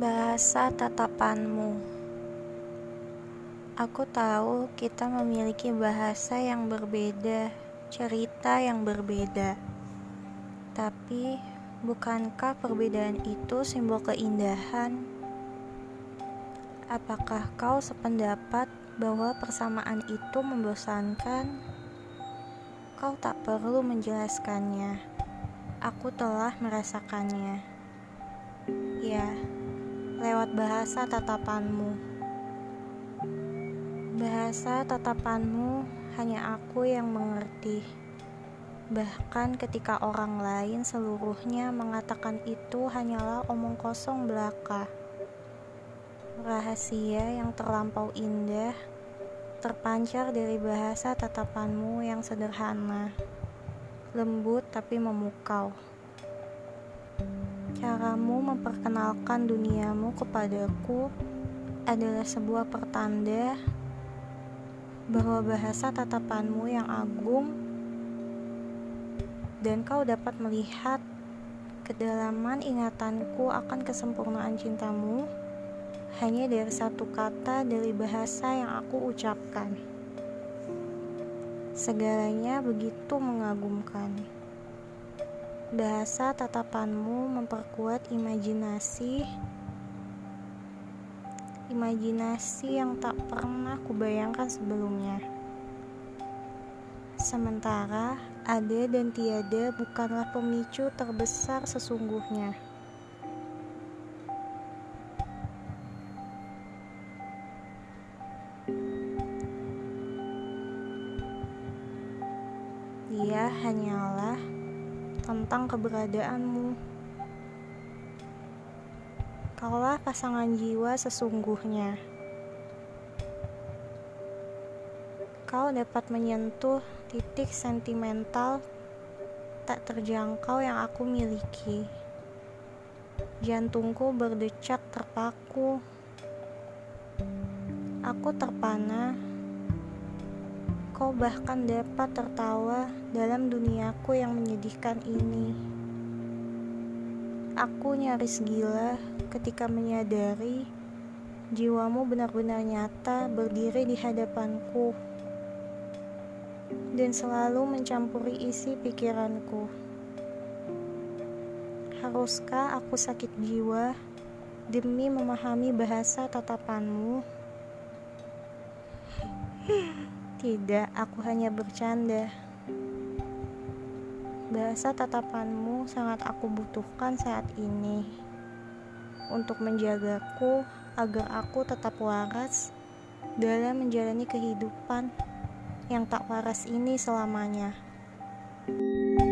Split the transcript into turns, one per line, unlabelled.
Bahasa tatapanmu. Aku tahu kita memiliki bahasa yang berbeda, cerita yang berbeda. Tapi, bukankah perbedaan itu simbol keindahan? Apakah kau sependapat bahwa persamaan itu membosankan? Kau tak perlu menjelaskannya. Aku telah merasakannya. Ya lewat bahasa tatapanmu. Bahasa tatapanmu hanya aku yang mengerti. Bahkan ketika orang lain seluruhnya mengatakan itu hanyalah omong kosong belaka. Rahasia yang terlampau indah terpancar dari bahasa tatapanmu yang sederhana, lembut tapi memukau. Caramu memperkenalkan duniamu kepadaku adalah sebuah pertanda bahwa bahasa tatapanmu yang agung dan kau dapat melihat kedalaman ingatanku akan kesempurnaan cintamu hanya dari satu kata dari bahasa yang aku ucapkan. Segalanya begitu mengagumkan. Bahasa tatapanmu memperkuat imajinasi imajinasi yang tak pernah kubayangkan sebelumnya. Sementara ada dan tiada bukanlah pemicu terbesar sesungguhnya. Dia hanyalah tentang keberadaanmu. Kaulah pasangan jiwa sesungguhnya. Kau dapat menyentuh titik sentimental tak terjangkau yang aku miliki. Jantungku berdecak terpaku. Aku terpana Kau bahkan dapat tertawa dalam duniaku yang menyedihkan ini. Aku nyaris gila ketika menyadari jiwamu benar-benar nyata berdiri di hadapanku dan selalu mencampuri isi pikiranku. Haruskah aku sakit jiwa demi memahami bahasa tatapanmu? Tidak, aku hanya bercanda. Bahasa tatapanmu sangat aku butuhkan saat ini untuk menjagaku agar aku tetap waras dalam menjalani kehidupan yang tak waras ini selamanya. thank you